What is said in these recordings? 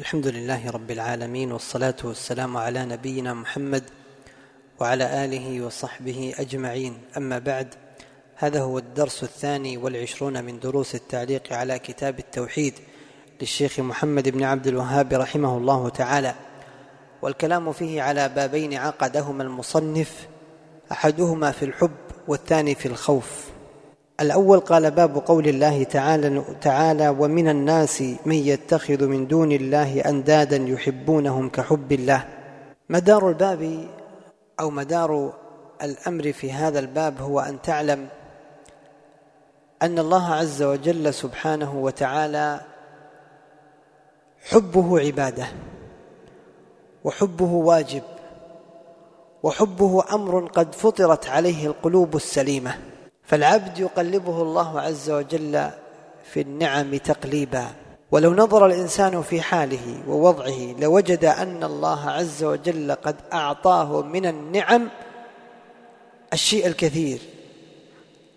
الحمد لله رب العالمين والصلاة والسلام على نبينا محمد وعلى آله وصحبه أجمعين. أما بعد هذا هو الدرس الثاني والعشرون من دروس التعليق على كتاب التوحيد للشيخ محمد بن عبد الوهاب رحمه الله تعالى. والكلام فيه على بابين عقدهما المصنف أحدهما في الحب والثاني في الخوف. الأول قال باب قول الله تعالى, تعالى ومن الناس من يتخذ من دون الله أندادا يحبونهم كحب الله. مدار الباب أو مدار الأمر في هذا الباب هو أن تعلم أن الله عز وجل سبحانه وتعالى حبه عبادة وحبه واجب وحبه أمر قد فطرت عليه القلوب السليمة. فالعبد يقلبه الله عز وجل في النعم تقليبا. ولو نظر الإنسان في حاله ووضعه لوجد أن الله عز وجل قد أعطاه من النعم الشيء الكثير.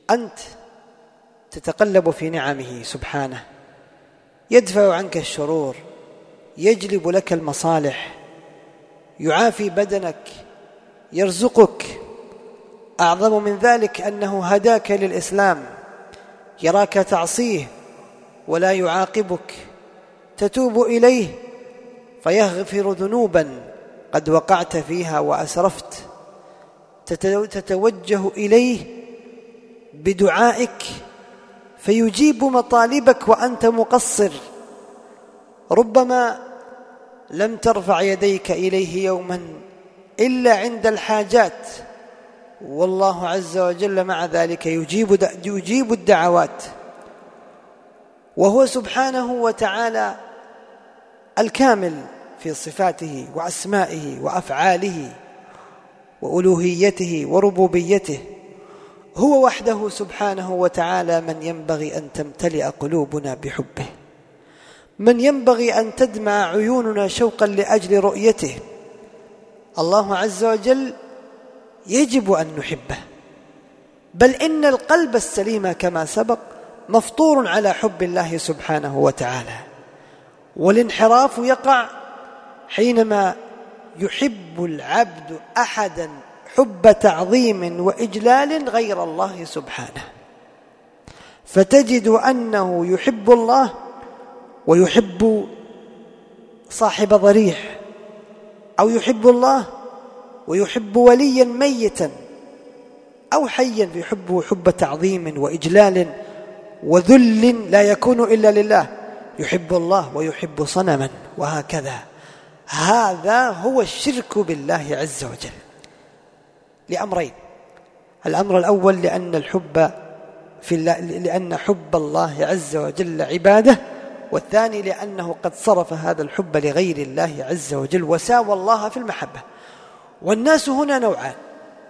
أنت تتقلب في نعمه سبحانه. يدفع عنك الشرور. يجلب لك المصالح. يعافي بدنك. يرزقك. أعظم من ذلك أنه هداك للإسلام يراك تعصيه ولا يعاقبك تتوب إليه فيغفر ذنوبا قد وقعت فيها وأسرفت تتوجه إليه بدعائك فيجيب مطالبك وأنت مقصر. ربما لم ترفع يديك إليه يوما إلا عند الحاجات. والله عز وجل مع ذلك يجيب يجيب الدعوات. وهو سبحانه وتعالى الكامل في صفاته وأسمائه وأفعاله وألوهيته وربوبيته. هو وحده سبحانه وتعالى من ينبغي أن تمتلئ قلوبنا بحبه. من ينبغي أن تدمع عيوننا شوقا لأجل رؤيته. الله عز وجل يجب أن نحبه. بل إن القلب السليم كما سبق مفطور على حب الله سبحانه وتعالى. والانحراف يقع حينما يحب العبد احدا حب تعظيم وإجلال غير الله سبحانه. فتجد أنه يحب الله ويحب صاحب ضريح أو يحب الله ويحب وليا ميتا أو حيا يحبه حب تعظيم وإجلال وذل لا يكون إلا لله. يحب الله ويحب صنما وهكذا. هذا هو الشرك بالله عز وجل. لأمرين. الأمر الأول لأن الحب في الله لأن حب الله عز وجل عبادة. والثاني لأنه قد صرف هذا الحب لغير الله عز وجل وساوى الله في المحبة. والناس هنا نوعان.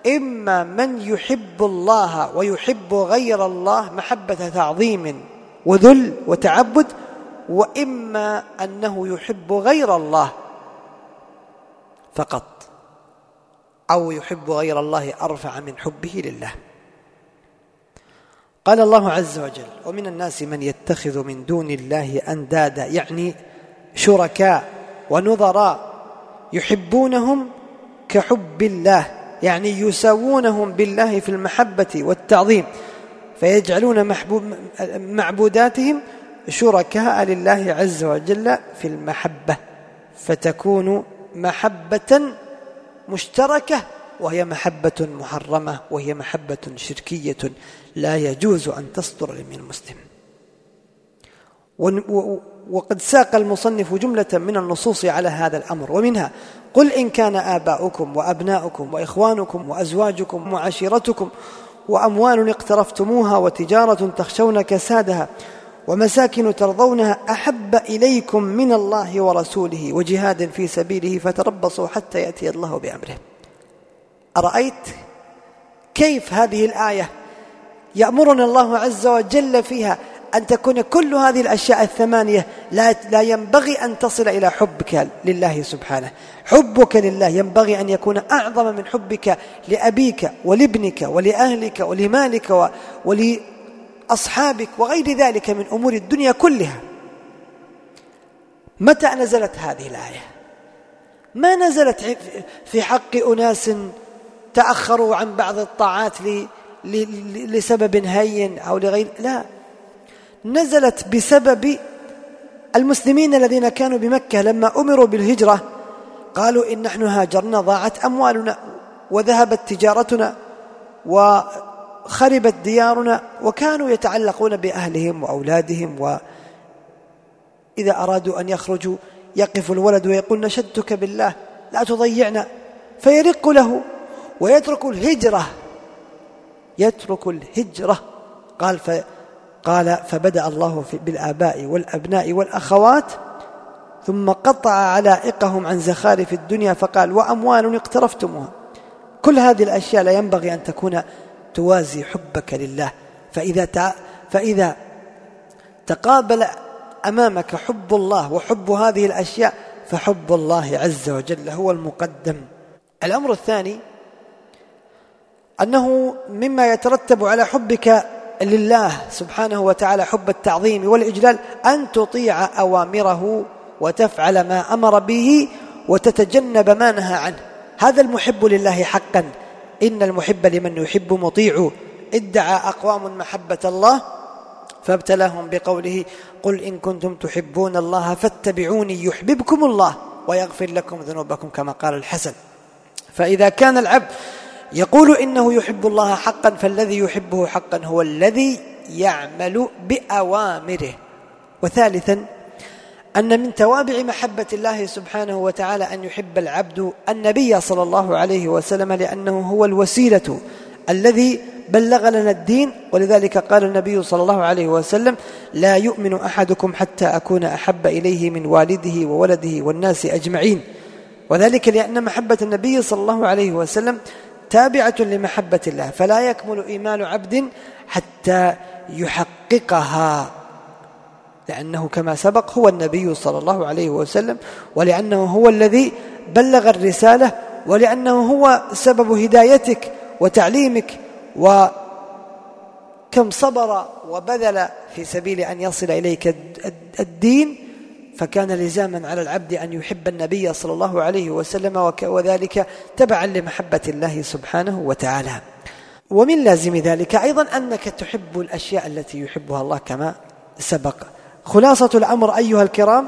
إما من يحب الله ويحب غير الله محبة تعظيم وذل وتعبد وإما أنه يحب غير الله فقط أو يحب غير الله أرفع من حبه لله. قال الله عز وجل ومن الناس من يتخذ من دون الله أندادا يعني شركاء ونظراء يحبونهم كحب الله يعني يساوونهم بالله في المحبة والتعظيم فيجعلون محبوب معبوداتهم شركاء لله عز وجل في المحبة فتكون محبة مشتركة وهي محبة محرمة وهي محبة شركية لا يجوز أن تصدر من المسلم وقد ساق المصنف جملة من النصوص على هذا الأمر ومنها قل إن كان آباؤكم وأبناؤكم وإخوانكم وأزواجكم وعشيرتكم وأموال اقترفتموها وتجارة تخشون كسادها ومساكن ترضونها أحب إليكم من الله ورسوله وجهاد في سبيله فتربصوا حتى يأتي الله بأمره. أرأيت كيف هذه الآية يأمرنا الله عز وجل فيها أن تكون كل هذه الأشياء الثمانية لا, لا ينبغي أن تصل إلى حبك لله سبحانه. حبك لله ينبغي أن يكون أعظم من حبك لأبيك ولابنك ولأهلك ولمالك ولأصحابك وغير ذلك من أمور الدنيا كلها. متى نزلت هذه الآية؟ ما نزلت في حق أناس تأخروا عن بعض الطاعات لسبب هين أو لغير لا. نزلت بسبب المسلمين الذين كانوا بمكة لما أمروا بالهجرة. قالوا إن نحن هاجرنا ضاعت أموالنا وذهبت تجارتنا وخربت ديارنا وكانوا يتعلقون بأهلهم وأولادهم وإذا أرادوا أن يخرجوا يقف الولد ويقول نشدتك بالله لا تضيعنا. فيرق له ويترك الهجرة. يترك الهجرة. قال ف قال فبدأ الله بالآباء والأبناء والأخوات ثم قطع علائقهم عن زخارف الدنيا فقال وأموال اقترفتموها. كل هذه الأشياء لا ينبغي أن تكون توازي حبك لله. فإذا فإذا تقابل أمامك حب الله وحب هذه الأشياء فحب الله عز وجل هو المقدم. الأمر الثاني أنه مما يترتب على حبك لله سبحانه وتعالى حب التعظيم والإجلال أن تطيع أوامره وتفعل ما أمر به وتتجنب ما نهى عنه. هذا المحب لله حقا. إن المحب لمن يحب مطيع. ادعى أقوام محبة الله فابتلاهم بقوله قل إن كنتم تحبون الله فاتبعوني يحببكم الله ويغفر لكم ذنوبكم كما قال الحسن. فإذا كان العبد يقول إنه يحب الله حقا فالذي يحبه حقا هو الذي يعمل بأوامره. وثالثا أن من توابع محبة الله سبحانه وتعالى أن يحب العبد النبي صلى الله عليه وسلم لأنه هو الوسيلة الذي بلغ لنا الدين. ولذلك قال النبي صلى الله عليه وسلم لا يؤمن أحدكم حتى أكون أحب إليه من والده وولده والناس أجمعين. وذلك لأن محبة النبي صلى الله عليه وسلم تابعة لمحبة الله فلا يكمل إيمان عبد حتى يحققها. لأنه كما سبق هو النبي صلى الله عليه وسلم ولأنه هو الذي بلغ الرسالة ولأنه هو سبب هدايتك وتعليمك وكم صبر وبذل في سبيل أن يصل إليك الدين. فكان لزاما على العبد أن يحب النبي صلى الله عليه وسلم وذلك تبعا لمحبة الله سبحانه وتعالى. ومن لازم ذلك أيضا أنك تحب الأشياء التي يحبها الله كما سبق. خلاصة الأمر أيها الكرام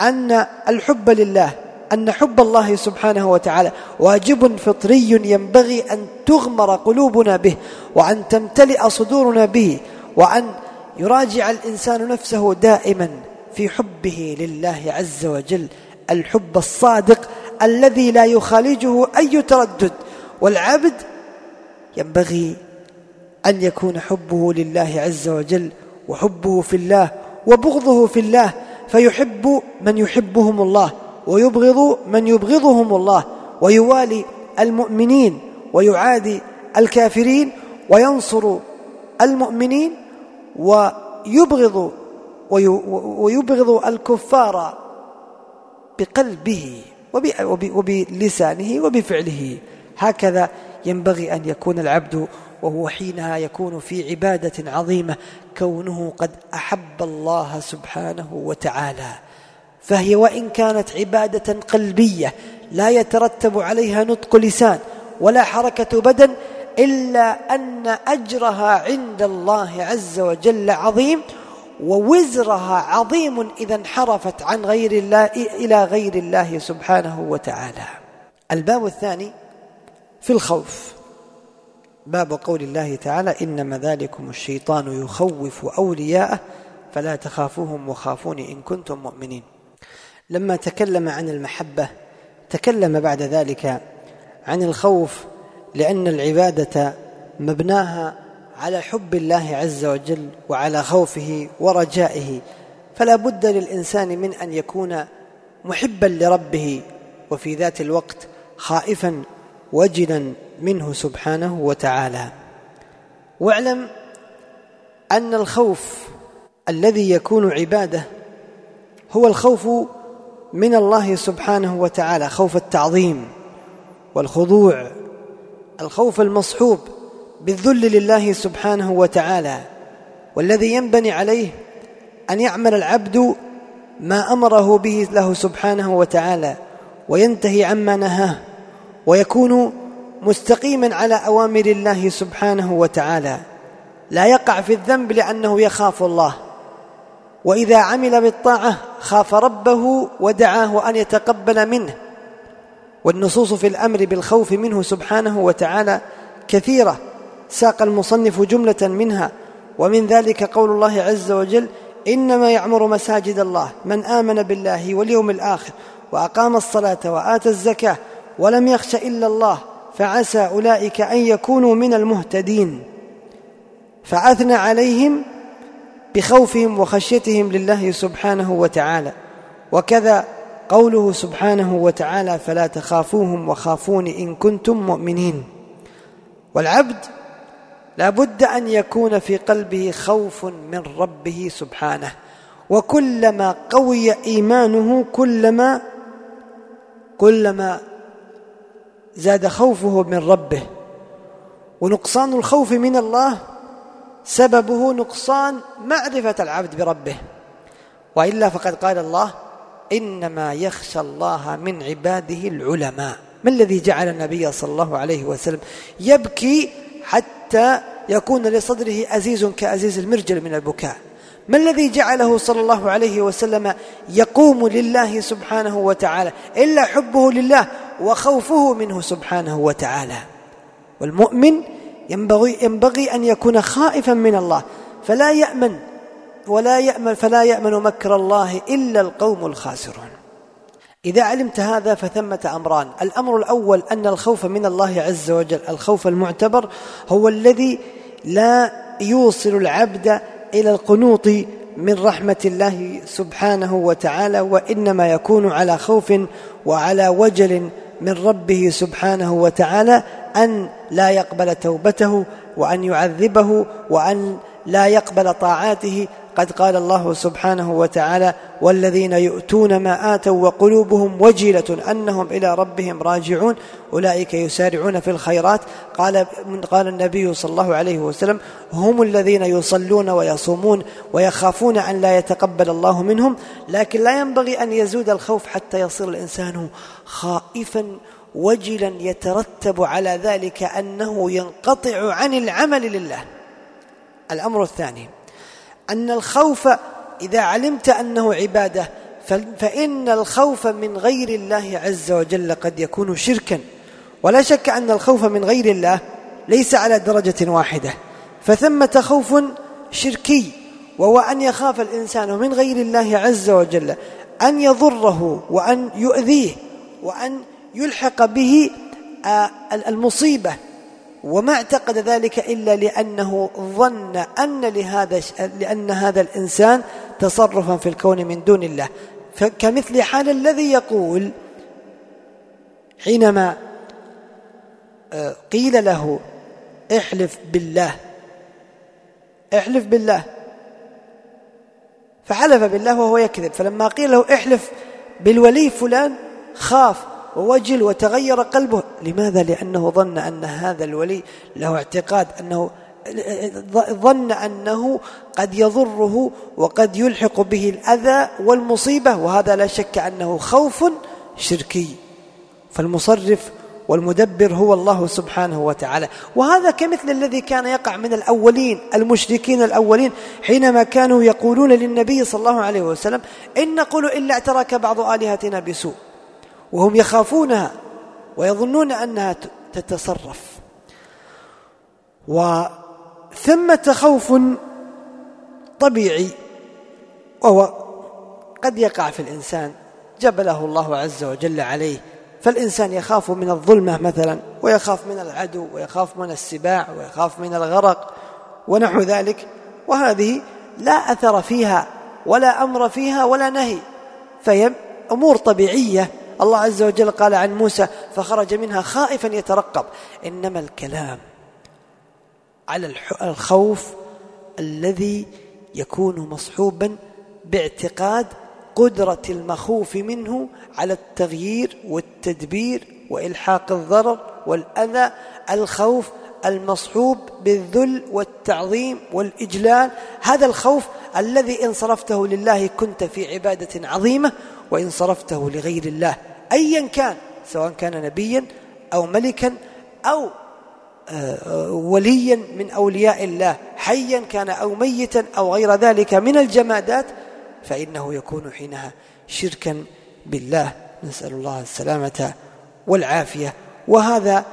أن الحب لله أن حب الله سبحانه وتعالى واجب فطري ينبغي أن تغمر قلوبنا به وأن تمتلئ صدورنا به وأن يراجع الإنسان نفسه دائما. في حبه لله عز وجل. الحب الصادق الذي لا يخالجه أي تردد. والعبد ينبغي أن يكون حبه لله عز وجل وحبه في الله وبغضه في الله. فيحب من يحبهم الله ويبغض من يبغضهم الله. ويوالي المؤمنين ويعادي الكافرين وينصر المؤمنين ويبغض ويبغض الكفار بقلبه وبلسانه وبفعله. هكذا ينبغي أن يكون العبد وهو حينها يكون في عبادة عظيمة كونه قد أحب الله سبحانه وتعالى. فهي وإن كانت عبادة قلبية لا يترتب عليها نطق لسان ولا حركة بدن إلا أن أجرها عند الله عز وجل عظيم ووزرها عظيم إذا انحرفت عن غير الله إلى غير الله سبحانه وتعالى. الباب الثاني في الخوف. باب قول الله تعالى إنما ذلكم الشيطان يخوف أولياءه فلا تخافوهم وخافون إن كنتم مؤمنين. لما تكلم عن المحبة تكلم بعد ذلك عن الخوف لأن العبادة مبناها على حب الله عز وجل وعلى خوفه ورجائه. فلا بد للإنسان من أن يكون محبا لربه وفي ذات الوقت خائفا وجلا منه سبحانه وتعالى. واعلم أن الخوف الذي يكون عبادة هو الخوف من الله سبحانه وتعالى خوف التعظيم والخضوع الخوف المصحوب بالذل لله سبحانه وتعالى والذي ينبني عليه أن يعمل العبد ما أمره به له سبحانه وتعالى وينتهي عما نهاه ويكون مستقيما على أوامر الله سبحانه وتعالى. لا يقع في الذنب لأنه يخاف الله وإذا عمل بالطاعة خاف ربه ودعاه أن يتقبل منه. والنصوص في الأمر بالخوف منه سبحانه وتعالى كثيرة ساق المصنف جملة منها ومن ذلك قول الله عز وجل إنما يعمر مساجد الله من آمن بالله واليوم الآخر وأقام الصلاة وآتى الزكاة ولم يخش إلا الله فعسى أولئك أن يكونوا من المهتدين. فأثنى عليهم بخوفهم وخشيتهم لله سبحانه وتعالى. وكذا قوله سبحانه وتعالى فلا تخافوهم وخافون إن كنتم مؤمنين. والعبد لا بد أن يكون في قلبه خوف من ربه سبحانه. وكلما قوي إيمانه كلما كلما زاد خوفه من ربه. ونقصان الخوف من الله سببه نقصان معرفة العبد بربه. وإلا فقد قال الله إنما يخشى الله من عباده العلماء. ما الذي جعل النبي صلى الله عليه وسلم يبكي حتى يكون لصدره أزيز كأزيز المرجل من البكاء. ما الذي جعله صلى الله عليه وسلم يقوم لله سبحانه وتعالى إلا حبه لله وخوفه منه سبحانه وتعالى؟ والمؤمن ينبغي, ينبغي أن يكون خائفا من الله فلا يأمن ولا يأمن فلا يأمن مكر الله إلا القوم الخاسرون. إذا علمت هذا فثمة أمران. الأمر الأول أن الخوف من الله عز وجل الخوف المعتبر هو الذي لا يوصل العبد إلى القنوط من رحمة الله سبحانه وتعالى وإنما يكون على خوف وعلى وجل من ربه سبحانه وتعالى أن لا يقبل توبته وأن يعذبه وأن لا يقبل طاعاته قد قال الله سبحانه وتعالى والذين يؤتون ما آتوا وقلوبهم وجلة أنهم إلى ربهم راجعون أولئك يسارعون في الخيرات. قال قال النبي صلى الله عليه وسلم هم الذين يصلون ويصومون ويخافون أن لا يتقبل الله منهم لكن لا ينبغي أن يزود الخوف حتى يصير الإنسان خائفا وجلا يترتب على ذلك أنه ينقطع عن العمل لله. الأمر الثاني أن الخوف إذا علمت أنه عبادة فإن الخوف من غير الله عز وجل قد يكون شركا. ولا شك أن الخوف من غير الله ليس على درجة واحدة. فثمة خوف شركي وهو أن يخاف الإنسان من غير الله عز وجل أن يضره وأن يؤذيه وأن يلحق به آه، المصيبة. وما اعتقد ذلك إلا لأنه ظن أن لهذا لأن هذا الإنسان تصرفا في الكون من دون الله. فكمثل حال الذي يقول حينما آه، قيل له احلف بالله احلف بالله فحلف بالله وهو يكذب. فلما قيل له احلف بالولي فلان خاف. ووجل وتغير قلبه. لماذا؟ لأنه ظن أن هذا الولي له اعتقاد أنه ظن أنه قد يضره وقد يلحق به الأذى والمصيبة وهذا لا شك أنه خوف شركي. فالمصرف والمدبر هو الله سبحانه وتعالى. وهذا كمثل الذي كان يقع من الأولين المشركين الأولين حينما كانوا يقولون للنبي صلى الله عليه وسلم إن نقول إلا اعتراك بعض آلهتنا بسوء. وهم يخافونها ويظنون أنها تتصرف. وثمة خوف طبيعي وهو قد يقع في الإنسان جبله الله عز وجل عليه. فالإنسان يخاف من الظلمة مثلا ويخاف من العدو ويخاف من السباع ويخاف من الغرق ونحو ذلك. وهذه لا أثر فيها ولا أمر فيها ولا نهي. فهي أمور طبيعية. الله عز وجل قال عن موسى فخرج منها خائفا يترقب. إنما الكلام على الخوف الذي يكون مصحوبا باعتقاد قدرة المخوف منه على التغيير والتدبير وإلحاق الضرر والأذى الخوف المصحوب بالذل والتعظيم والإجلال. هذا الخوف الذي إن صرفته لله كنت في عبادة عظيمة وإن صرفته لغير الله أيا كان سواء كان نبيا أو ملكا أو آه، وليا من أولياء الله حيا كان أو ميتا أو غير ذلك من الجمادات فإنه يكون حينها شركا بالله. نسأل الله السلامة والعافية. وهذا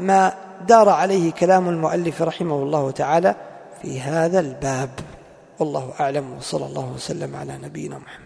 ما دار عليه كلام المؤلف رحمه الله تعالى في هذا الباب. والله أعلم وصلى الله وسلم على نبينا محمد.